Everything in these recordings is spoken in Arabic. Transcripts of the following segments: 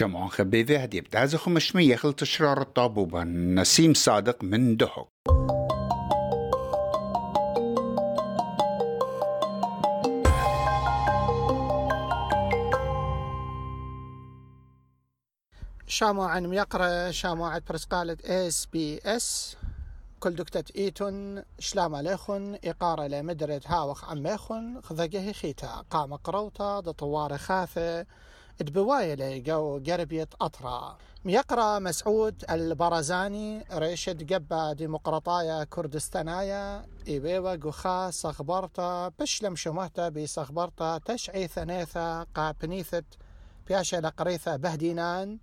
شمعون خبيذي هدي بتازخ مشمي يخل تشرار الطابوبة نسيم صادق من دهك شامو ميقرأ شامو عن برسقالة إس بي إس. كل دكتة إيتون شلام عليخن إقارة لمدرد هاوخ عميخن خذقه خيتا. قام قروتا دطوار خاثة. دبواية لقو قربية أطرا. ميقرا مسعود البرزاني ريشد قبا ديمقراطايا كردستانايا إيبيوا قخا صخبرتا بشلم شمهتا بصخبرتا تشعي ثنيثة قابنيثت بياشا لقريثة بهدينان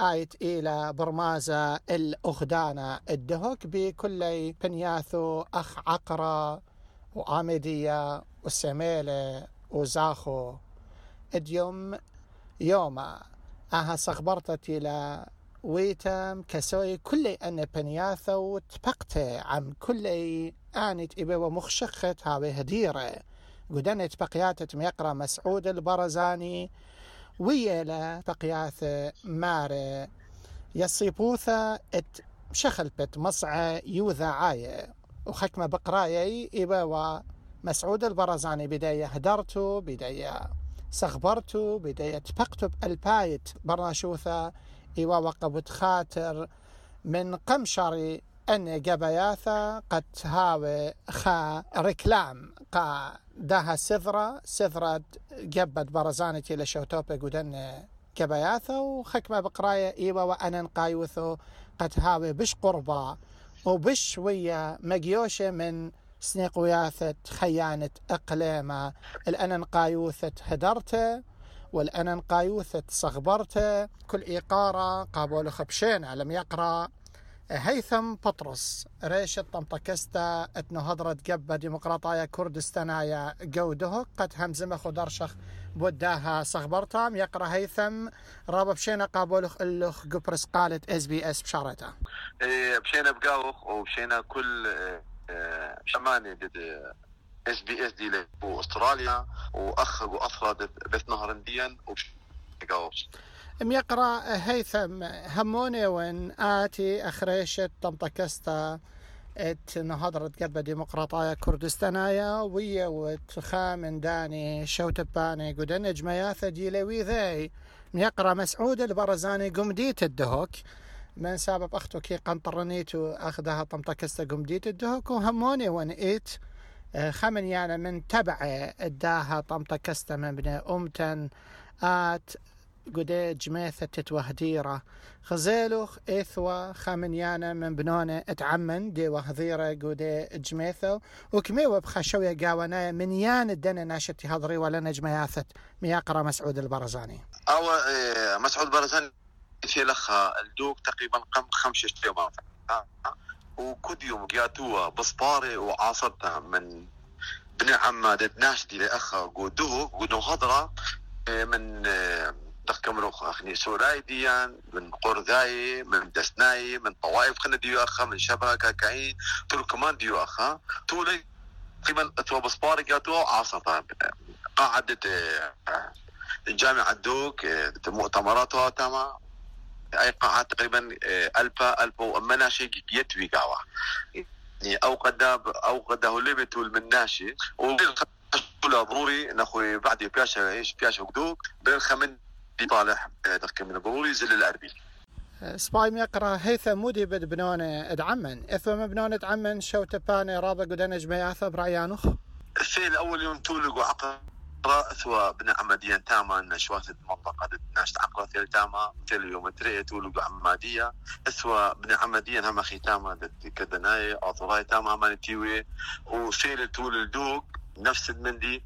آيت إلى برمازة الأخدانة الدهك بكل بنياثو أخ عقرة وآمدية والسميلة وزاخو. اديوم يوما أها صخبرتت إلى ويتم كسوي كل أن بنياثو تبقت عم كل آنت إبي ومخشخت هاوي هديرة. قدنت بقياتت ميقرا مسعود البرزاني ويلا بقياث مار يصيبوثا إت شخلبت مصعى يوذا عاية. وخكمة بقرايي إبا مسعود البرزاني بداية هدرتو بداية سخبرتو بداية تبقتو بالبايت برناشوثا إيوا وقبت خاطر من قمشري أن جبياثا قد هاوي خا ركلام. قا داها سذرة سذرة جبت برزانتي لشوتوبي قدن جبياثا وخكمة بقراية إيوا وأنا نقايوثو قد هاوي بش قربا وبش ويا مجيوشة من سنيقوياثة خيانة أقليمة الأنن قايوثة هدرته والأنن قايوثة صغبرته. كل إيقارة قابول خبشين لم يقرأ هيثم بطرس. ريشة أتنو هضرت قبة ديمقراطايا كردستانايا قوده قد همزمة خدرشخ بوداها صغبرتام يقرأ هيثم رابا بشينا قابولخ اللخ قبرس قالت إس بي إس بشارته إيه بشينا بقاوخ وبشينا كل دد اس بي اس دي استراليا واخ واثرى بث نهرنديا وبقاوخ ميقرا هيثم هموني وين آتي أخريشت طمطكستا إت نهضرت قبة ديمقراطايا كردستانايا ويا وتخامن داني شوتباني قدن جمياثة ديلوي ذي ميقرا مسعود البرزاني قمديت الدهوك من سبب أختو كي قنطرنيتو أخذها طمطكستا قمديت الدهوك وهموني وين إيت خمن يعني من تبع اداها طمطكستا من بني أمتن آت قدي جميثة تتوهديرة. خزيلوخ إثوى خامنيانا من بنونة أتعمن دي وهذيرة قدي جميثة. وكميوة بخشوية قاونا من يان الدنة ناشتي هضري ولا نجمياثت مياقرا مسعود البرزاني. أو إيه مسعود البرزاني في لخا الدوق تقريبا قم خمسة يوم وكل يوم قياتوا بصباري وعاصرتها من بن عمادة ناشدي لأخا قدوه قدو هضرة من تخكم أخني سوراي ديان من قرذاي من دسناي من طوائف. خنا ديو أخا من شبه كاكاين. تركمان ديو أخا. طولي تقريبا تو بصباري قاتو عاصفة قاعدة الجامعة دوك مؤتمراتها تما أي قاعة تقريبا ألفا ألفا ومناشي يتوي قاوة يعني أو قد أو قد هو لبت المناشي ضروري نخوي بعد بياشا إيش بياشا وقدوك بين خمن طالح دقيقة من ضروري زل الأربي سباي ميقرا هيثم مودي بد بنونة أدعمن. اثوى بنونة أدعمن شو تباني رابا قدنا جميعاثا برايانوخ في الأول يوم تولق وعقل ثوا بن عمديا تاما نشوات المنطقة ناش عقرة ثيل تاما ثيل يوم تري تولق عمادية. ثوا بن عمديا هم أخي تاما كدناي أطراي تاما هم تيوي وثيل تول الدوق نفس المندي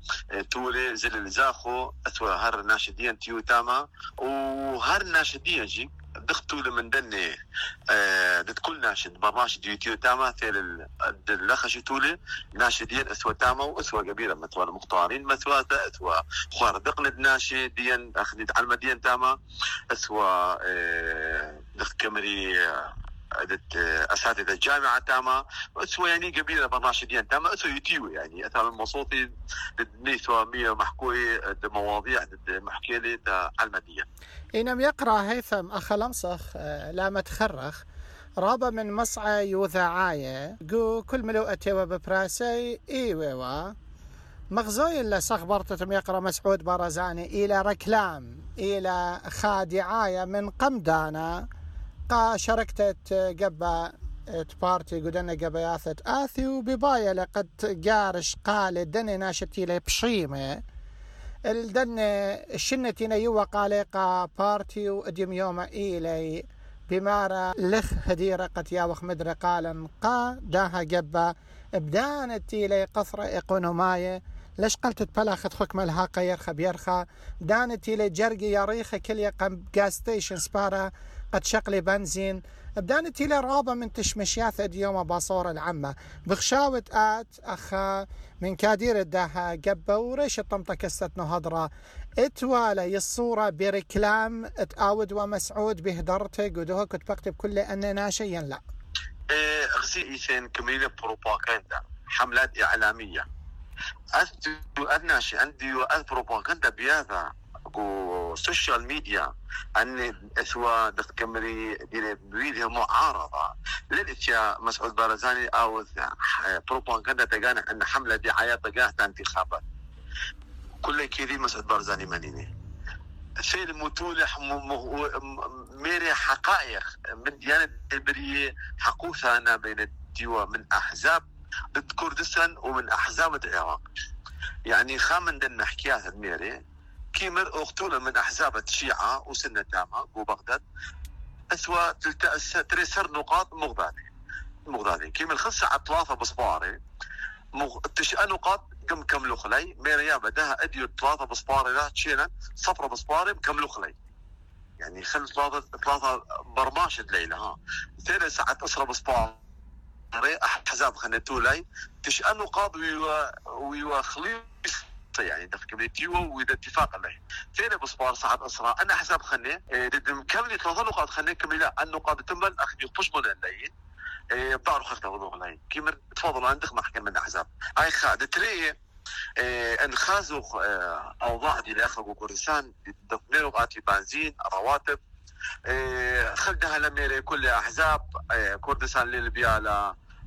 تولي زل الزاخو اثوى هر ناشدين تيو تاما. وهر ناشدين جي دختو من دني دت كل ناشد برناشد ديو تيو تاما ثيل اللخش تولي؟ ناشدين اثوى تاما واثوى قبيلة مثوى المختارين مثوى اثوى خوار دقند ناشدين اخذت على المدين تاما اثوى دخت كمري أساتذة الجامعة تاما اسوى يعني قبيلة برناشدين تاما اسوى يتيوي يعني. اثر المصوتي نيسوا مية محكوي مواضيع محكيلة علمدية إنم يقرأ هيثم أخ لمصخ آه، لا متخرخ. رابا من مصعى يوذا عاية. جو كل ملوءة وببراسي إيوة مغزوي إلا صخبرتتم يقرأ مسعود برزاني إلى ركلام. إلى خادعاية من قمدانا. قا شركتت قبا بارتي قدنا قبياثة آثي وببايا لقد جارش قال دني ناشتي لي بشيمة. الدن الشنتي نيوة قاليقا بارتي واديم يوم إيلي. بمارا لخ هديرة قد ياوخ مدري قالا قا داها قبا بدانتي لي قصرة إقونوماية ليش قلت تبلاخت خك ملها قيرخة بيرخة دانتي لي جرقي ياريخة كل يقم جاز ستيشن سبارا قد شقلي بنزين. بدانتي لي رابة من تشمشياث اديوما باصورة العمة بخشاوة آت أخا من كادير الداها قبة وريش الطمطة كستة نهضرة. اتوالى الصورة بركلام اتاود ومسعود بهدرته قدوه كنت بكتب كل أننا شيئا لا. إيه غسي إيثين كميلة بروباغندا حملات إعلامية. أثدو أدناشي عندي بروباغندا بياذا و سوشيال ميديا أن أسوا دكمري دي بيدها معارضة للإتيا مسعود بارزاني أو بروباغندا تجانا أن حملة دعاية تجاه انتخابات. كل كذي مسعود بارزاني منيني في متولح ميري حقائق من ديانة البرية حقوثة أنا بين الديوة من أحزاب كردستان ومن أحزاب العراق. يعني خامن دن حكايات ميري. كيمر اختونا من أحزاب الشيعة وسنه تامه وبغداد أسوأ تريسر نقاط مغضانه مغضانه كيمر خمسة عطلافة بصباري. مغ... نقاط كم كم خلي ميريا بدها اديو ثلاثة بصباري لا تشينا. صفرة بصباري كم خلي يعني خل ثلاثة ثلاثة برماشة ليلة ها. ثلاث ساعات أسرة بصباري أحزاب خنتو لي تشأ نقاط ويوا ويوا خليص يعني دفع كوميونيتيو وإذا اتفاق عليه. ثاني بصبار صعب اسرى أنا حساب خني ضد مكمل ثلاثة نقاط خني كمل النقاط تمل اخ يطش من الليل. بعرف خفت وضوء الليل. كيما تفضل عندك محكمة من الاحزاب هاي خاد تري انخازوا اوضاع دي الآخر كردستان دفنيرو قاتي بنزين رواتب. خلدها لميري كل أحزاب كردستان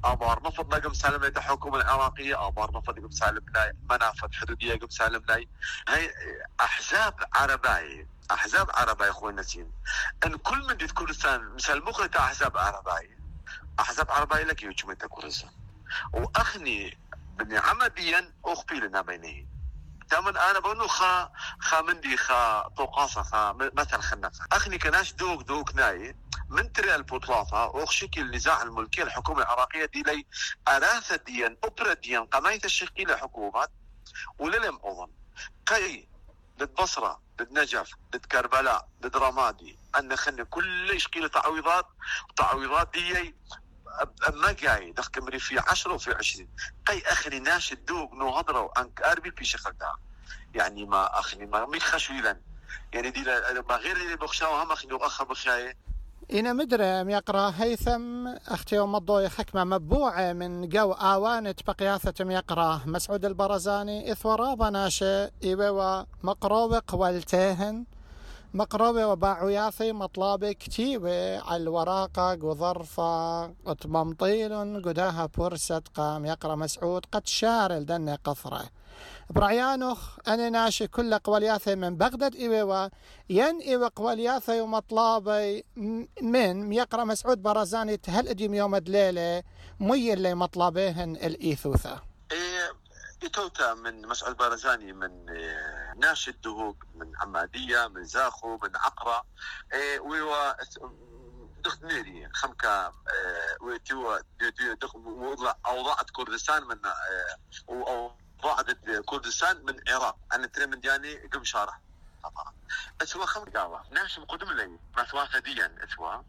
آبار نفض نقم سالم الحكومة العراقيه آبار نفض نقم سالم منافذ حدوديه قم سالم هي احزاب عربايه احزاب عربايه أخوي نسيم ان كل من دي كردستان مثل مخرج احزاب عربايه احزاب عربايه لك يوجد كردستان واخني بني عمديا اخبي لنا بينهم تمن أنا بقول خا خا مندي خا طوقاصه خا مثل خنقه اخني كناش دوك دوك ناي من تري البطلافة وخشكي النزاع الملكي الحكومة العراقية دي لي أراثة ديا أبرة ديا قماية الشقي لحكومات وللم أظن. قي ضد بصرة ضد نجف ضد كربلاء ضد رمادي. أن خلنا كل شقي تعويضات تعويضات دي ما جاي دخل في 10 وفي 20 قي اخري ناش الدوق نو هضروا انك اربي في شخلتها يعني ما اخني ما مي خشويلا يعني دي ما غير اللي بخشاو هم اخني اخ بخشاي. إنا مدري يقرأ هيثم. أختي ومضوي حكمة مبوعة من جو آوانة بقياثة يقرأ. مسعود البرزاني إثورابا ناشئ إيوا مقروبق والتهن. مقروبة وباعوياثي مطلابة كتيبة على الوراقة وظرفة وتممطيل قداها بورسة قام. يقرأ مسعود قد شارل دني قفرة برعيانوخ أنا ناشي كل قولياثي من بغداد إيوا ين إيوا قولياثي ومطلابي من يقرأ مسعود برزاني تهل أديم يوم دليلة مي اللي مطلبيهن الإيثوثة. إيه إتوتا من مسعود برزاني من إيه ناشي الدهوق من عمادية من زاخو من عقرة. إيه ويوا دخت نيري خمكة إيه ويتوا أوضاعت كردستان من إيه ضاعت كردستان من العراق أنا ترى من دياني قم شارع. اسوا خم قاوة ناس مقدم لي؟ مثوا ثديا اسوا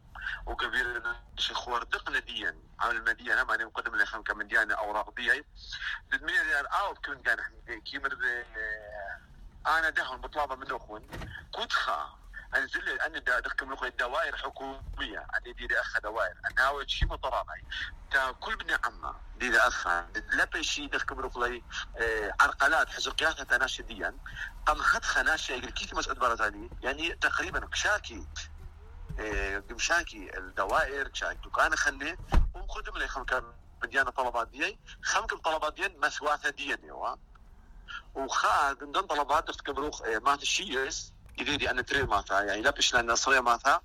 وقبيل شخور دقنا ديا عمل مدينة ماني مقدم لي خم كمن ديانة أوراق ديا من ديان أو كل كان كيمر أنا دهون بطلابة من أخوان. كنت خا. أنزل ان دخكم لكم الدوائر حكومية. ان دي اخ دوائر. أنا شي مطراني. تا كل بني عما دي اخ لا شي دخكم لكم عرقلات حزقيات تناشديا. قام هاد خناشة كيف مسعود برزاني؟ يعني تقريبا كشاكي مشاكي الدوائر كشاكي دكان خلي. ومخدم لي خمكم مديانة طلبات دي خمكم طلبات دي مسواثة دي وخاد من طلبات تكبروخ مات الشيس. جديدي أنا تري ماتا يعني لا بش لأن صريا ماتا.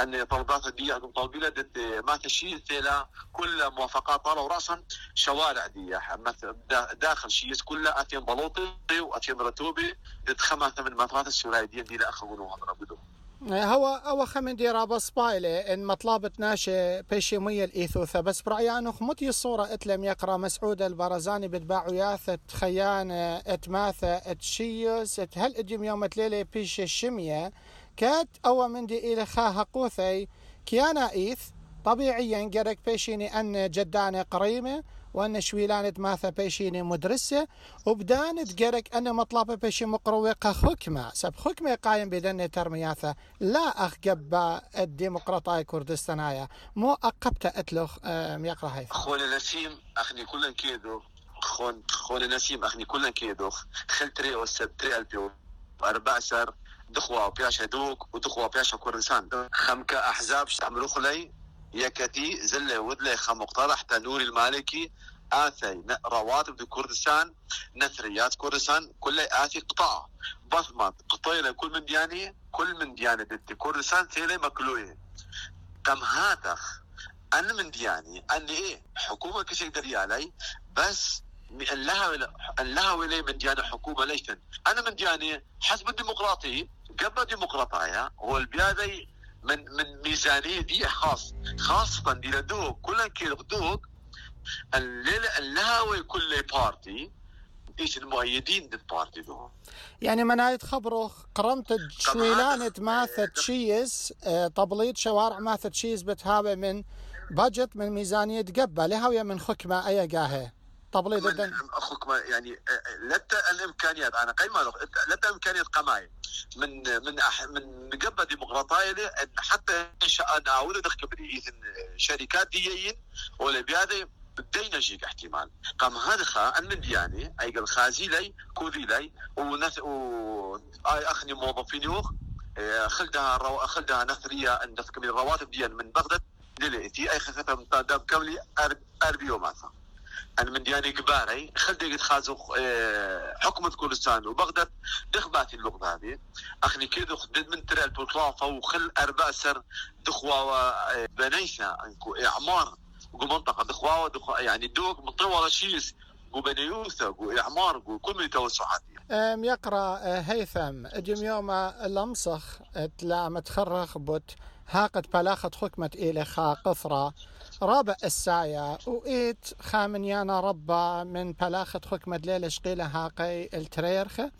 أن طلبات دي أقوم طالبي له ضد مات الشيء ثلا كل موافقات طالوا رأسا شوارع دي. مثلا داخل شيء كله أتين بلوطي وأتين رتوبي ضد خمسة من مطارات السورية دي دي لا أخذوا هذا هو هو خمن دي رابس بايلة إن مطلبة ناشي بيشي مية الايثوثة بس برأي انه متي الصورة اتلم يقرأ مسعود البرزاني بتباعو ياثة خيانة اتماثة اتشيوس هل اجم يوم تليلي بيشي الشمية كات أو من دي إلى خاها قوثي كيانا إيث طبيعيا قرك بيشيني أن جداني قريمة. وأن شويلانة ماثا بيشيني مدرسة وبدان تقرك أن مطلبة بيشي مقروقة حكمة سب حكمة قايم بدن ترمياثا لا أخ قبا الديمقراطية كردستانية مو أقبت أتلخ يقرأ هاي أخونا نسيم أخني كلن كيدو. خون خون نسيم أخني كلن كيدو. خلتري وسبتري ألبيو. أربع سر دخوا بياشا دوك ودخوا بياشا كردستان. خمكة أحزاب شعملو خلي. يكتي زل ودلي مقترح تنوري المالكي. آثي رواتب كردستان نثريات كردستان كل آثي قطاع. بصمت قطيلة كل من دياني كل من دياني دي كردستان ثيلي مكلوية كم هاتخ أنا من دياني أني إيه حكومة كشي دريالي بس أن لها لها ولي من دياني حكومة ليشن أنا من دياني حسب الديمقراطي قبل الديمقراطية هو البيادي من من ميزانية دي خاص. خاصة دي لدوك. كل كير دوك اللاوي كل بارتي إيش المؤيدين دي البارتي دو يعني منايت خبرو قرمت شويلانة ماثة تشيز آه، تبليط شوارع ماثة تشيز بتهابة من بجت من ميزانية قبة. لها من خكمة أي قاهي تبليط من خكمة يعني آه، آه، لتا الإمكانيات أنا قيمة لتا امكانيات قماي. من من أح من قبل ديمقراطية حتى انشاء نعود دخل إذن شركات ديين ولا بهذا بدينا جيك احتمال. قام هذا خا ان يعني أي قال خازي لي كوذي لي ونث و آي أخني موظفين يوخ إيه، خلدها رو... خلدها نثرية ان من الرواتب دي من بغداد للي أي خفتها من داب كاملي أربيو مثلا أنا من دياني كباري. خلدي قد خازو آه، حكومة كردستان وبغداد. دخباتي اللغة هذه. أخني كيدو خدد من ترى البطلافة وخل أربع سر دخوا آه، بنيسة إعمار منطقة دخوا دخوا يعني دوق مطولة شيس وبنيوثة وإعمار وكل توسعات يقرأ آه، هيثم. أجم يوم لمسخ تلا متخرخ بوت. هاقت بلاخت حكمة إلى خا قفرة. رابع السايا وإيت خامنيانا ربا من بلاخة حكمة ليلة شقيلة هاقي التريرخة.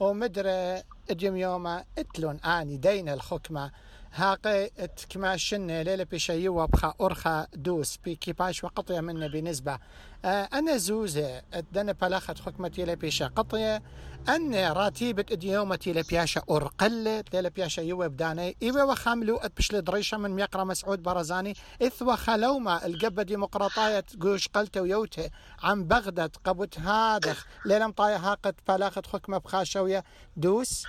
ومدري اجم يوما إتلون آني دين الحكمة. هاقي كما شنة ليلة بشيوة بخا أرخا دوس. بكيباش وقطية منه بنسبة. آه أنا زوزة دنا بلاخة حكمة ليلة بيشا قطية. أن راتيبة إديومة ليلة بياشا أرقلت ليلة بياشا يوة بداني. إيوة وخاملو أتبشل دريشة من ميقرا مسعود برزاني. إث وخلوما القبة ديمقراطية قوش قلت ويوته عن بغداد قبوت هادخ. ليلة مطايا هاقت بلاخة حكمة بخاشوية. دوس.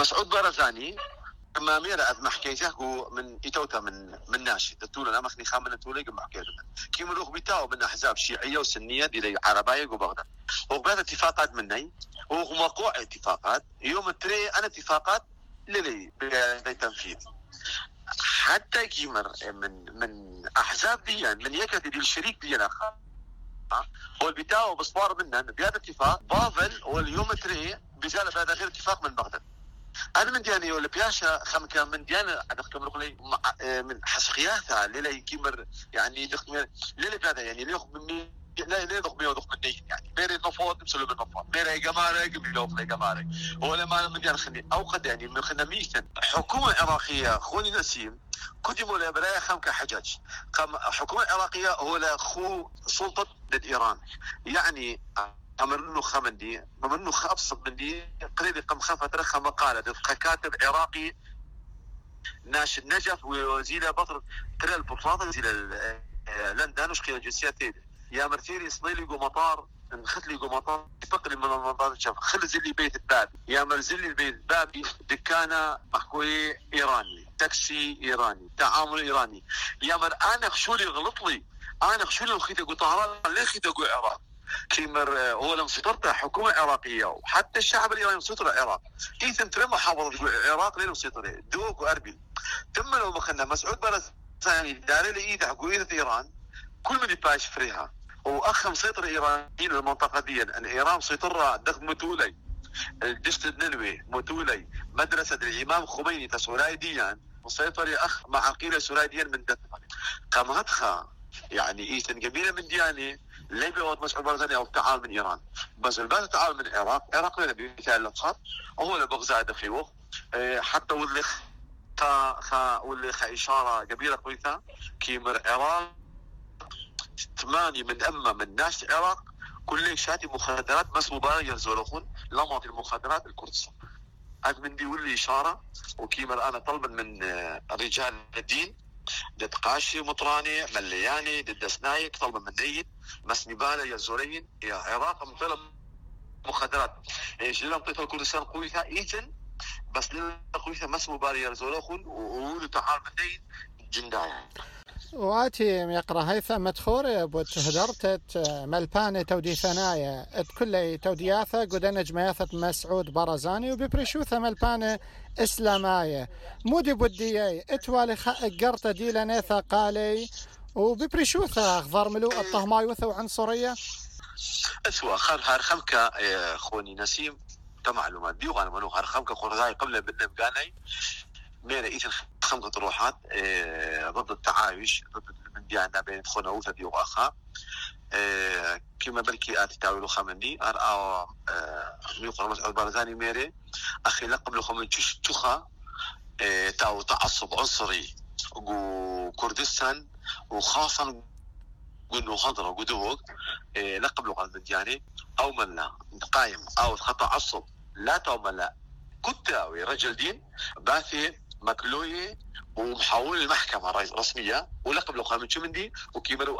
مسعود برزاني. ما ميرا أد محكيته من إتوتا من من ناشي. تقول أنا مخني خامن تولي قم محكيته كي مروخ بتاعه من أحزاب شيعية وسنية دي عربية وبغداد وبعد اتفاقات مني وموقوع اتفاقات. يوم التري أنا اتفاقات للي بتنفيذ حتى كيمر من من أحزاب دي من يكتي دي الشريك دي اخر هو بتاعه بصبار منا بهذا اتفاق بافل واليوم تري بزال بهذا غير اتفاق من بغداد. أنا من دياني ولا بياشا خم كان من دياني دخل لي آه، من حسقياتها ليلة يكمر يعني دخل ليلة بهذا يعني ليخ من لا لا يدخ بيو دخ من يعني ميري نفوت مسلو من نفوت ميري جمارك بيلو في جمارك هو لما من ديان خني أو قد يعني من خنا ميثن حكومة عراقية خوني نسيم كدموا له برايا خم كحجاج قام حكومة عراقية هو خو سلطة ضد ايران يعني له خمندي عمر له أبسط من دي قليل قم خافت رخا مقالة. كاتب عراقي ناشد نجف وزيلا بطر. ترى البطاطا زيلا لندن وش قيل جنسيات يا مرتيري صديلي جو مطار نخت لي مطار فقري من المطار شاف خلز لي بيت الباب. يا مرزل لي البيت بابي دكانة محكوي ايراني تاكسي إيراني تعامل إيراني. يا مر أنا خشولي غلط لي أنا خشولي خيت أقول طهران ليه خيت أقول عراق. كيمر هو لما سيطرته حكومة عراقية وحتى الشعب الإيراني مسيطر العراق. ايثن ترى محافظه العراق لين مسيطر دوك وأربيل. تم لو مخنا مسعود برزاني داري حكو ايده إيران كل من يباش فريها. وأخ مسيطر ايرانيين المنطقة دي أن إيران مسيطره دخل متولي. الدشت النلوي متولي. مدرسة الإمام خميني تسورايديان مسيطر أخ مع عقيله سورايديان من دثمه قامتها يعني إيثن قبيلة من ديانه ليبيا وقت مسعود برزاني أو التعاون من إيران. بس البلد التعاون من العراق العراق لنا بمثال الخط هو بغزاد خيوخ حتى واللي خا خا واللي خا إشارة كبيرة كويسه كيمر العراق ثمانية من أما من ناس العراق كل شاتي مخدرات بس مبارك يرزولخون لمط المخدرات الكردستان هذا من دي واللي إشارة وكيمر أنا طلبا من رجال الدين دد قاشي مطراني ملياني دد سنايك طلبا من نيد مس يا زورين يا عراق مطلب مخدرات. إيش لهم طيف الكردستان قويثة ايتن بس لنا قويثة مس مبالة يرزولخون وقولوا تعال من جندايا وآتي يقرا هيثم مدخوري بوت هدرتت ملبانة تودي ثنايا كل تودياثة قدنج مياثة مسعود برزاني وببرشوثة ملبانة اسلاماية مودي بوديي إتوالي قرت دي لنيثة قالي وببرشوثة اخضر ملو الطهمايوثة وعنصرية أسوأ خار هار خمكة خوني نسيم كمعلومات دي وأنا منو هار خمكة خرزاي قبل بالنم قاني ميرا إيثن خمسة روحات ضد التعايش ضد بين خنوثة دي وأخا. كما بلكي آتي تاويلو خمندي أرأى ميقر مسعود بارزاني ميري. أخي لقب له خمن تشخا تاو تعصب عنصري. كردستان. وخاصة قلنا خضرة قدوق لقب له قلب يعني. أو من لا. قايم. أو خطأ عصب. لا لا. كنت رجل دين. باثي مكلوي ومحول المحكمة رسمية ولقب له خامن شو من دي؟ وكيمرو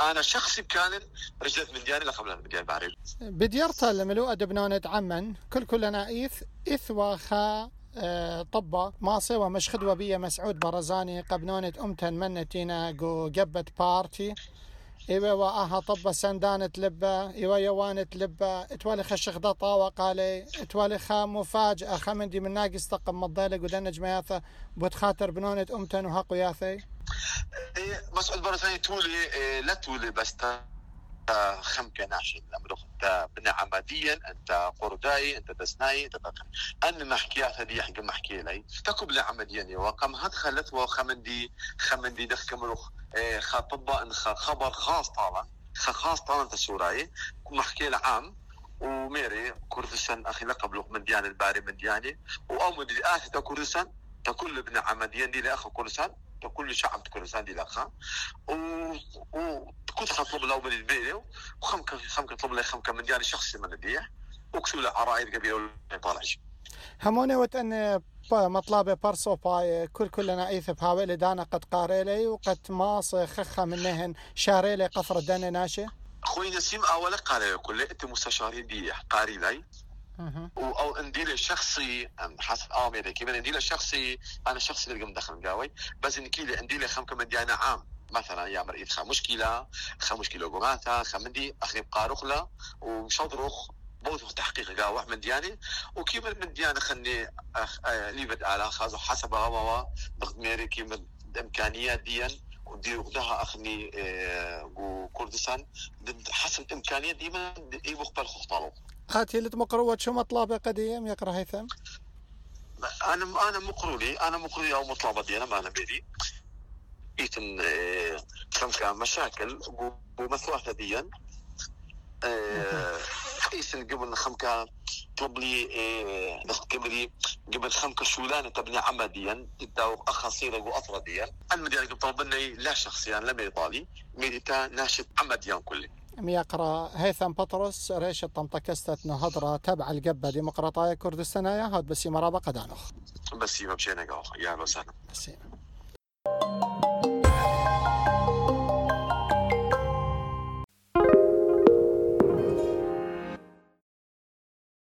أنا شخصي كان رجلت من دياني لقب من دياني بعرف بديرتا لملوء دبنونة عمن كل كلنا إيث إث وخا أه طبا ماصي ومش خدوة بيا مسعود برزاني قبنونة أمتن منتينا جو جبت بارتي. إيوة وآها طبة سندانة لبة إيوة يوانة لبة إتوالي خشخ دا طاوة قالي إتوالي خا مفاجأة خمندي من ناقص طقم مضيلة قدنج مياثة بوت خاطر بنونة أمتن وهاقو ياثي؟ مسعود برزاني تولي لا تولي بس خمكة ناشد الأمر أنت بنا عمديا أنت قرداي أنت دسناي أنت بقى أنا محكيات هذه حق محكي لي. تكو بلا عمديا وقام هاد خلت وخمندي خمندي دخ كملوخ خطبة إن خبر خاص طالع خاص طالع تسوراي محكي العام. وميري كردستان أخي لقب من ديان الباري من دياني وأمد آثة كردستان. تكل ابن عمديا دي لأخ كردستان. كل شعب كردستان لأخا و... وكنت خطلب لو من البيت وخم خم كطلب لي خم من دياني شخصي من الديح وكسول عرائد قبيلة طالعش. هموني وتأن مطلب بارسو باي كل كلنا ايث بهاوي دانا قد قاريلي وقد ماص خخة منهن شاريلي قفر دانا ناشي خوي نسيم أولا قاري كل أنت مستشارين دي قاري لي أو انديله شخصي حسب امري كيف انديله شخصي أنا شخصي اللي مدخل قاوي بس كيلي انديله خم كمان ديانا عام. مثلا يا مريض خا مشكلة خا مشكلة قماثة خمندي أخي بقارخله ومشضرخ بوث تحقيق قاوح من دياني. وكيف من ديانة خني أخ... آه... لي بد على خازو حسب هوا ضغط ميري كيف امكانيات ديان ودي وقتها أخني آه... كردستان حسب امكانيات ديما إي مقبل هاتي اللي مقروة شو مطلبة قديم يقرا هيثم أنا أنا مقرولي أنا مقرولي أو مطلبة دي أنا ما أنا بيدي. ايتن آه... كان مشاكل ومثواه ديا رئيس قبل خمكة طلب لي قبل قبل خمكة شولانة تبني عمديا تداو أخاصيرة وأطرديا المدينة قبل طلب مني لا شخصيا لم يطالي ميديتا ناشط عمديا كلي ميقرا هيثم بطرس ريش الطمطكستة نهضرة تبع القبة ديمقراطية كردستان يا هاد بسيمة رابقة دانوخ. بسيمة بشينة يا وسهلا. بسيمة.